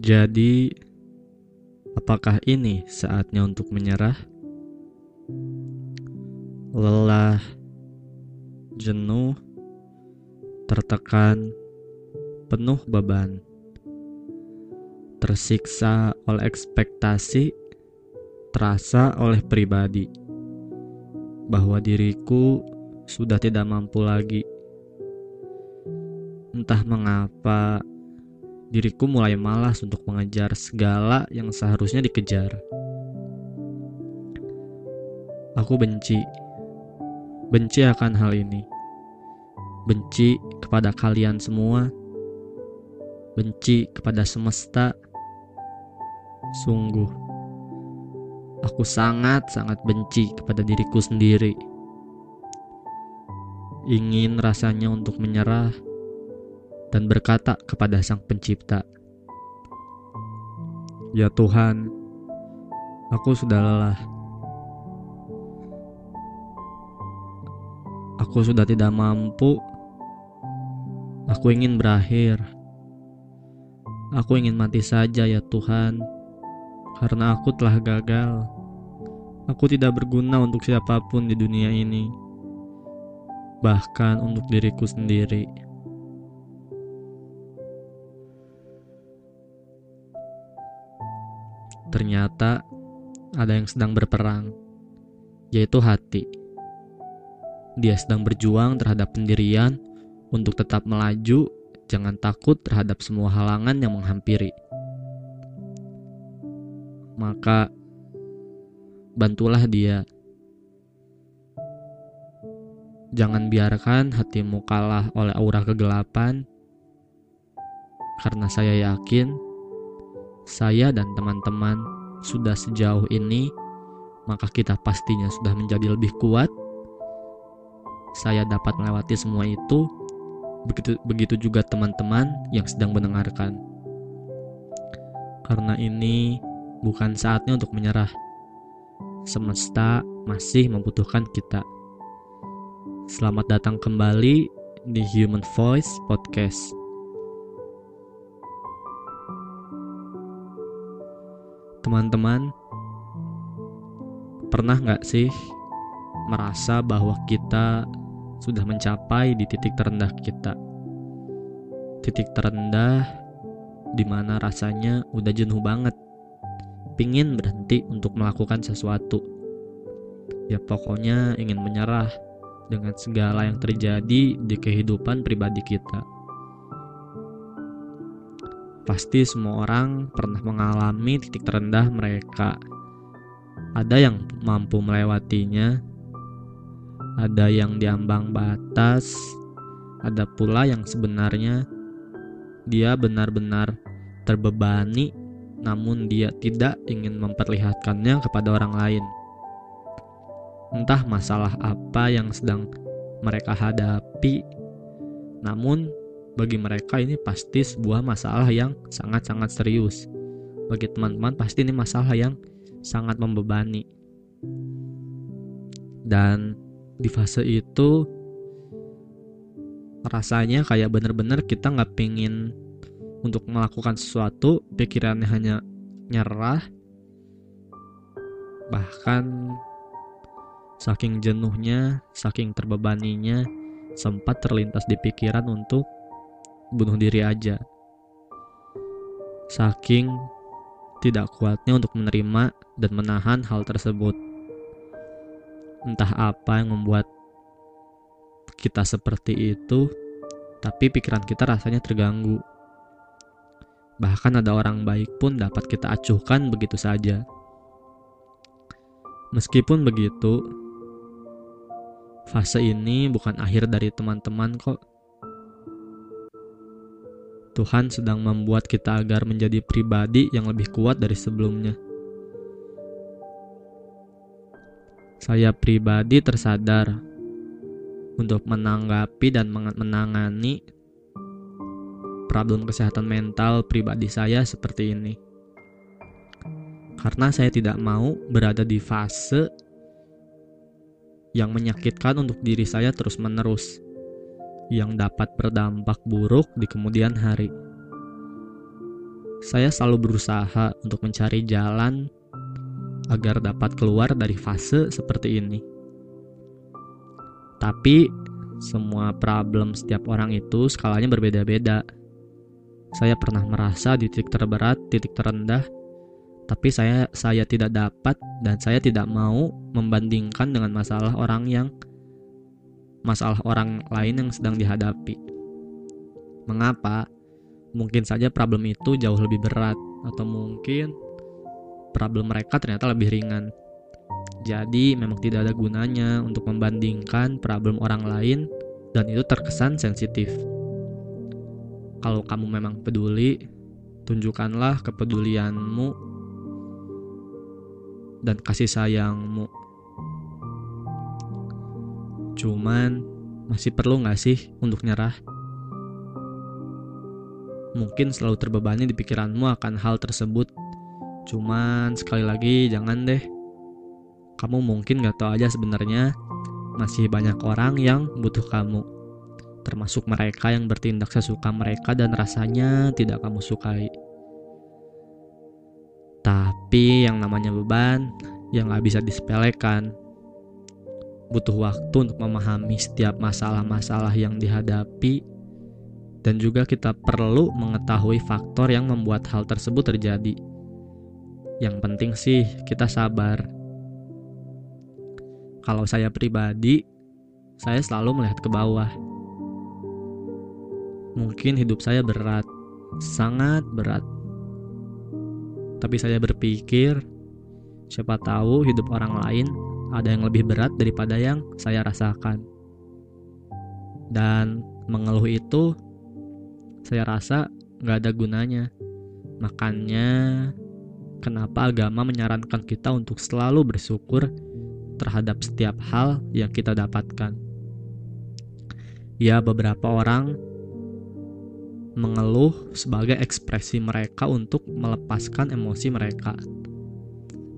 Jadi, apakah ini saatnya untuk menyerah? Lelah, jenuh, tertekan, penuh beban, tersiksa oleh ekspektasi, terasa oleh pribadi bahwa diriku sudah tidak mampu lagi. Entah mengapa diriku mulai malas untuk mengejar segala yang seharusnya dikejar. Aku benci, benci akan hal ini, benci kepada kalian semua, benci kepada semesta. Sungguh, aku sangat-sangat benci kepada diriku sendiri. Ingin rasanya untuk menyerah dan berkata kepada Sang Pencipta, "Ya Tuhan, aku sudah lelah. Aku sudah tidak mampu. Aku ingin berakhir. Aku ingin mati saja, ya Tuhan, karena aku telah gagal. Aku tidak berguna untuk siapa pun di dunia ini, bahkan untuk diriku sendiri." Ternyata ada yang sedang berperang, yaitu hati. Dia sedang berjuang terhadap pendirian untuk tetap melaju, jangan takut terhadap semua halangan yang menghampiri. Maka, bantulah dia. Jangan biarkan hatimu kalah oleh aura kegelapan, karena saya yakin saya dan teman-teman sudah sejauh ini, maka kita pastinya sudah menjadi lebih kuat. Saya dapat melewati semua itu. Begitu, begitu juga teman-teman yang sedang mendengarkan. Karena ini bukan saatnya untuk menyerah. Semesta masih membutuhkan kita. Selamat datang kembali di Human Voice Podcast. Teman-teman, pernah nggak sih merasa bahwa kita sudah mencapai di titik terendah kita? Titik terendah di mana rasanya udah jenuh banget, pingin berhenti untuk melakukan sesuatu. Ya pokoknya ingin menyerah dengan segala yang terjadi di kehidupan pribadi kita. Pasti semua orang pernah mengalami titik terendah mereka. Ada yang mampu melewatinya, ada yang diambang batas, ada pula yang sebenarnya dia benar-benar terbebani, namun dia tidak ingin memperlihatkannya kepada orang lain. Entah masalah apa yang sedang mereka hadapi, namun bagi mereka ini pasti sebuah masalah yang sangat-sangat serius. Bagi teman-teman pasti ini masalah yang sangat membebani. Dan di fase itu rasanya kayak bener-bener kita nggak pingin untuk melakukan sesuatu, pikirannya hanya nyerah, bahkan saking jenuhnya, saking terbebaninya, sempat terlintas di pikiran untuk bunuh diri aja. Saking tidak kuatnya untuk menerima dan menahan hal tersebut. Entah apa yang membuat kita seperti itu, tapi pikiran kita rasanya terganggu. Bahkan ada orang baik pun dapat kita acuhkan begitu saja. Meskipun begitu, fase ini bukan akhir dari teman-teman kok. Tuhan sedang membuat kita agar menjadi pribadi yang lebih kuat dari sebelumnya. Saya pribadi tersadar untuk menanggapi dan menangani problem kesehatan mental pribadi saya seperti ini. Karena saya tidak mau berada di fase yang menyakitkan untuk diri saya terus-menerus yang dapat berdampak buruk di kemudian hari. saya selalu berusaha untuk mencari jalan agar dapat keluar dari fase seperti ini. Tapi semua problem setiap orang itu skalanya berbeda-beda. Saya pernah merasa di titik terberat, titik terendah, tapi saya saya tidak dapat dan saya tidak mau membandingkan dengan masalah orang yang masalah orang lain yang sedang dihadapi. Mengapa? Mungkin saja problem itu jauh lebih berat atau mungkin problem mereka ternyata lebih ringan. Jadi memang tidak ada gunanya untuk membandingkan problem orang lain dan itu terkesan sensitif. Kalau kamu memang peduli, tunjukkanlah kepedulianmu dan kasih sayangmu. Cuman masih perlu gak sih untuk nyerah? Mungkin selalu terbebani di pikiranmu akan hal tersebut. Cuman sekali lagi jangan deh. Kamu mungkin gak tahu aja sebenarnya masih banyak orang yang butuh kamu. Termasuk mereka yang bertindak sesuka mereka dan rasanya tidak kamu sukai. Tapi yang namanya beban yang gak bisa disepelekan. Butuh waktu untuk memahami setiap masalah-masalah yang dihadapi dan juga kita perlu mengetahui faktor yang membuat hal tersebut terjadi. Yang penting sih kita sabar. Kalau saya pribadi, saya selalu melihat ke bawah. Mungkin hidup saya berat, sangat berat tapi saya berpikir, siapa tahu hidup orang lain ada yang lebih berat daripada yang saya rasakan. Dan mengeluh itu, saya rasa nggak ada gunanya. Makanya, kenapa agama menyarankan kita untuk selalu bersyukur terhadap setiap hal yang kita dapatkan. Ya, beberapa orang mengeluh sebagai ekspresi mereka untuk melepaskan emosi mereka.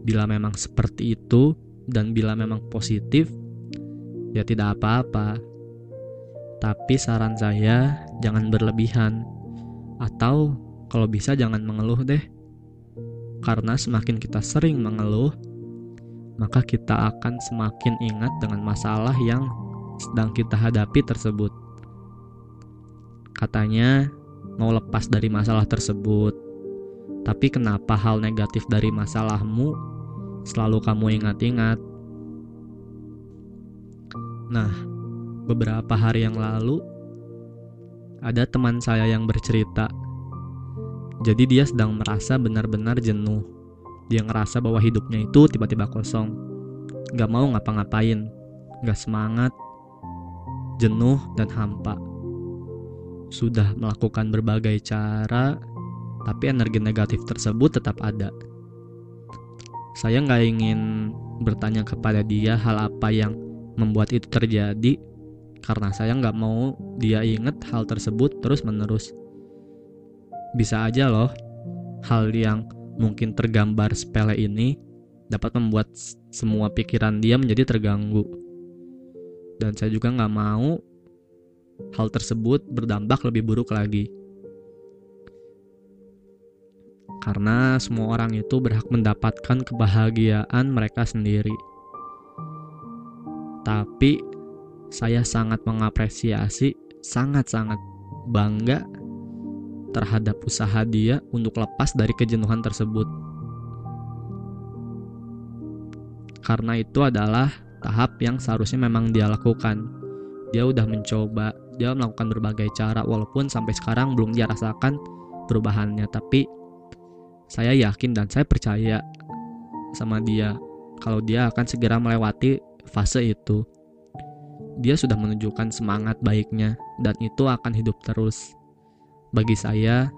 Bila memang seperti itu dan bila memang positif, ya tidak apa-apa. Tapi saran saya jangan berlebihan atau kalau bisa jangan mengeluh deh. Karena semakin kita sering mengeluh, maka kita akan semakin ingat dengan masalah yang sedang kita hadapi tersebut. Katanya, mau lepas dari masalah tersebut. Tapi kenapa hal negatif dari masalahmu selalu kamu ingat-ingat? Nah, beberapa hari yang lalu ada teman saya yang bercerita. Jadi dia sedang merasa benar-benar jenuh. Dia ngerasa bahwa hidupnya itu tiba-tiba kosong. Gak mau ngapa-ngapain. Gak semangat. Jenuh dan hampa sudah melakukan berbagai cara, tapi energi negatif tersebut tetap ada. Saya nggak ingin bertanya kepada dia hal apa yang membuat itu terjadi, karena saya nggak mau dia ingat hal tersebut terus-menerus. Bisa aja loh, hal yang mungkin tergambar sepele ini dapat membuat semua pikiran dia menjadi terganggu. Dan saya juga nggak mau hal tersebut berdampak lebih buruk lagi. Karena semua orang itu berhak mendapatkan kebahagiaan mereka sendiri. Tapi saya sangat mengapresiasi, sangat-sangat bangga terhadap usaha dia untuk lepas dari kejenuhan tersebut. Karena itu adalah tahap yang seharusnya memang dia lakukan. Dia udah mencoba dia melakukan berbagai cara walaupun sampai sekarang belum dia rasakan perubahannya tapi saya yakin dan saya percaya sama dia kalau dia akan segera melewati fase itu. Dia sudah menunjukkan semangat baiknya dan itu akan hidup terus. Bagi saya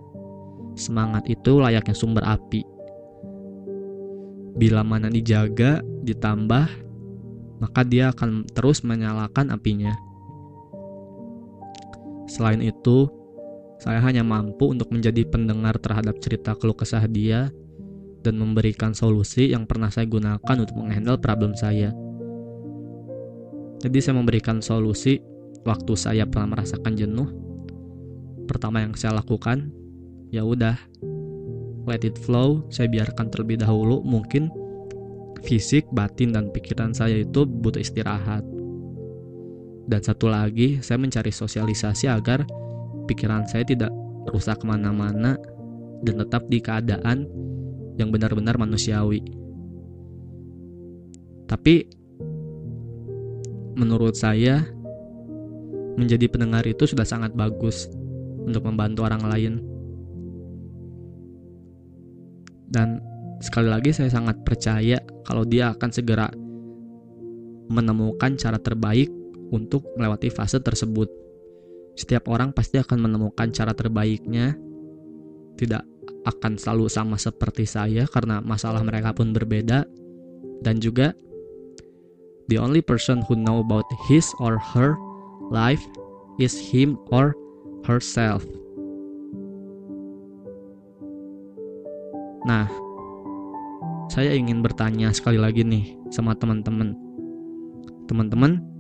semangat itu layaknya sumber api. Bila mana dijaga ditambah maka dia akan terus menyalakan apinya. Selain itu, saya hanya mampu untuk menjadi pendengar terhadap cerita keluh kesah dia dan memberikan solusi yang pernah saya gunakan untuk menghandle problem saya. Jadi saya memberikan solusi waktu saya pernah merasakan jenuh. Pertama yang saya lakukan, ya udah, let it flow, saya biarkan terlebih dahulu. Mungkin fisik, batin, dan pikiran saya itu butuh istirahat. Dan satu lagi, saya mencari sosialisasi agar pikiran saya tidak rusak ke mana-mana dan tetap di keadaan yang benar-benar manusiawi. Tapi menurut saya menjadi pendengar itu sudah sangat bagus untuk membantu orang lain. Dan sekali lagi saya sangat percaya kalau dia akan segera menemukan cara terbaik untuk melewati fase tersebut. Setiap orang pasti akan menemukan cara terbaiknya. Tidak akan selalu sama seperti saya karena masalah mereka pun berbeda dan juga the only person who know about his or her life is him or herself. Nah, saya ingin bertanya sekali lagi nih sama teman-teman. Teman-teman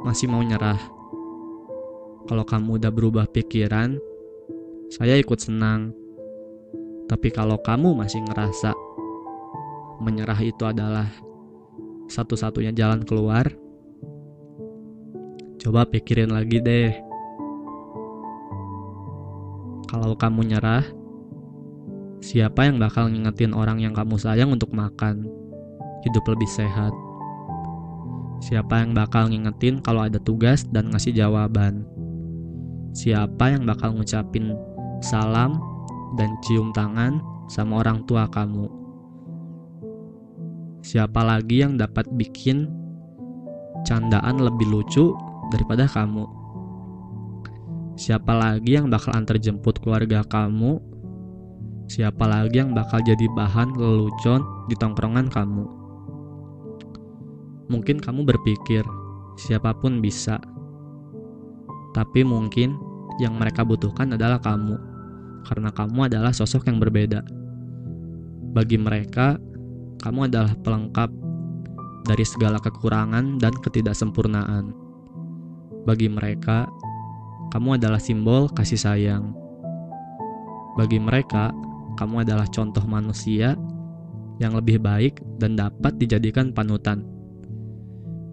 masih mau nyerah? Kalau kamu udah berubah pikiran, saya ikut senang. Tapi kalau kamu masih ngerasa menyerah itu adalah satu-satunya jalan keluar, coba pikirin lagi deh. Kalau kamu nyerah, siapa yang bakal ngingetin orang yang kamu sayang untuk makan, hidup lebih sehat? Siapa yang bakal ngingetin kalau ada tugas dan ngasih jawaban? Siapa yang bakal ngucapin salam dan cium tangan sama orang tua kamu? Siapa lagi yang dapat bikin candaan lebih lucu daripada kamu? Siapa lagi yang bakal antar jemput keluarga kamu? Siapa lagi yang bakal jadi bahan lelucon di tongkrongan kamu? Mungkin kamu berpikir, siapa pun bisa. Tapi mungkin yang mereka butuhkan adalah kamu, karena kamu adalah sosok yang berbeda. Bagi mereka, kamu adalah pelengkap dari segala kekurangan dan ketidaksempurnaan. Bagi mereka, kamu adalah simbol kasih sayang. Bagi mereka, kamu adalah contoh manusia yang lebih baik dan dapat dijadikan panutan.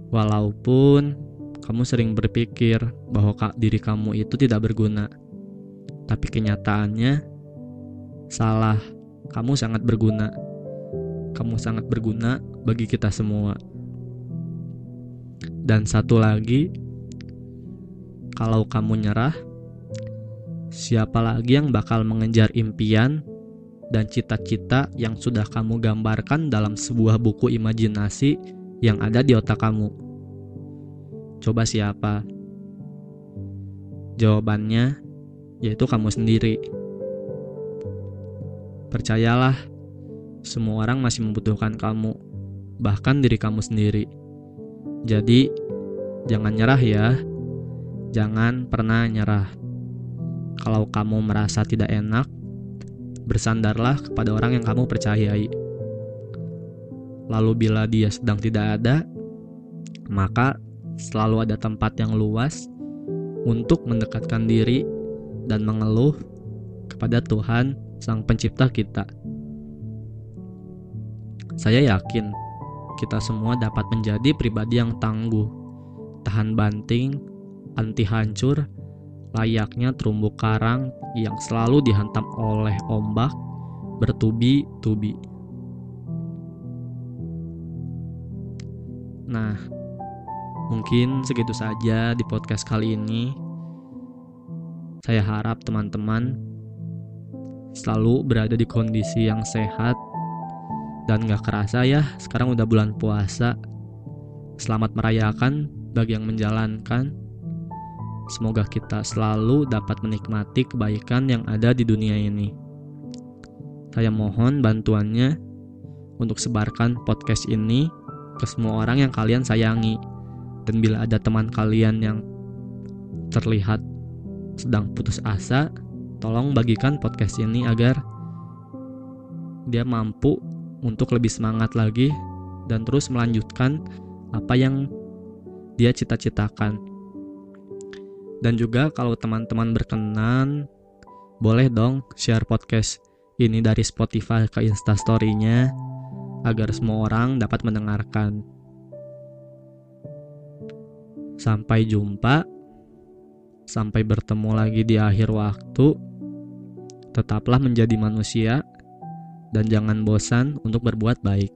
Walaupun kamu sering berpikir bahwa diri kamu itu tidak berguna, tapi kenyataannya salah. Kamu sangat berguna. Kamu sangat berguna bagi kita semua. Dan satu lagi, kalau kamu nyerah, siapa lagi yang bakal mengejar impian dan cita-cita yang sudah kamu gambarkan dalam sebuah buku imajinasi yang ada di otak kamu? Coba siapa? Jawabannya yaitu kamu sendiri. Percayalah, semua orang masih membutuhkan kamu, bahkan diri kamu sendiri. Jadi, jangan nyerah ya. Jangan pernah nyerah. Kalau kamu merasa tidak enak, bersandarlah kepada orang yang kamu percayai. Lalu bila dia sedang tidak ada, maka selalu ada tempat yang luas untuk mendekatkan diri dan mengeluh kepada Tuhan Sang Pencipta kita. Saya yakin kita semua dapat menjadi pribadi yang tangguh, tahan banting, anti hancur, layaknya terumbu karang yang selalu dihantam oleh ombak bertubi-tubi. Nah, mungkin segitu saja di podcast kali ini. Saya harap teman-teman selalu berada di kondisi yang sehat dan gak kerasa ya sekarang udah bulan puasa. Selamat merayakan bagi yang menjalankan Semoga kita selalu dapat menikmati kebaikan yang ada di dunia ini. Saya mohon bantuannya untuk sebarkan podcast ini ke semua orang yang kalian sayangi. Dan bila ada teman kalian yang terlihat sedang putus asa, tolong bagikan podcast ini agar dia mampu untuk lebih semangat lagi dan terus melanjutkan apa yang dia cita-citakan. Dan juga kalau teman-teman berkenan boleh dong share podcast ini dari Spotify ke Instastory-nya agar semua orang dapat mendengarkan. Sampai jumpa, sampai bertemu lagi di akhir waktu. Tetaplah menjadi manusia dan jangan bosan untuk berbuat baik.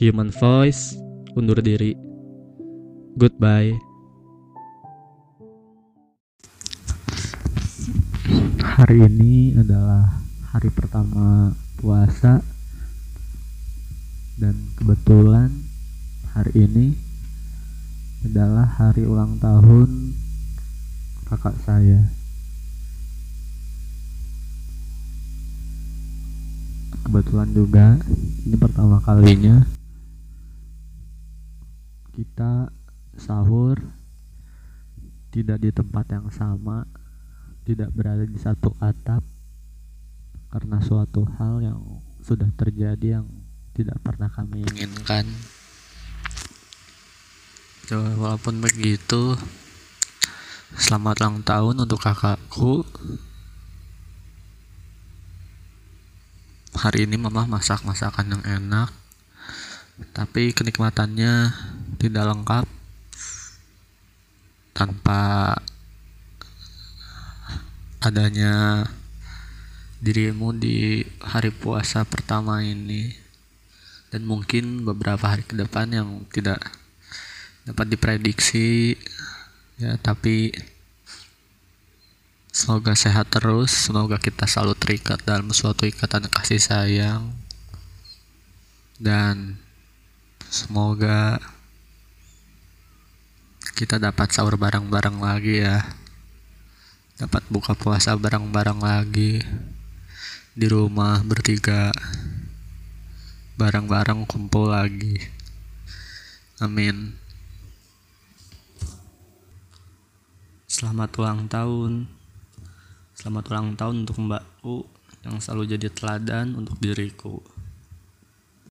Human Voice undur diri. Goodbye. Hari ini adalah hari pertama puasa dan kebetulan hari ini adalah hari ulang tahun kakak saya. Kebetulan juga ini pertama kalinya kita sahur tidak di tempat yang sama tidak berada di satu atap karena suatu hal yang sudah terjadi yang tidak pernah kami inginkan. Coba walaupun begitu, selamat ulang tahun untuk kakakku. Hari ini mama masak masakan yang enak, tapi kenikmatannya tidak lengkap tanpa adanya dirimu di hari puasa pertama ini dan mungkin beberapa hari ke depan yang tidak dapat diprediksi ya tapi semoga sehat terus semoga kita selalu terikat dalam suatu ikatan kasih sayang. Dan semoga kita dapat sahur bareng-bareng lagi ya. Dapat buka puasa bareng-bareng lagi. Di rumah bertiga bareng-bareng kumpul lagi. Amin. Selamat ulang tahun. Selamat ulang tahun untuk mbakku yang selalu jadi teladan untuk diriku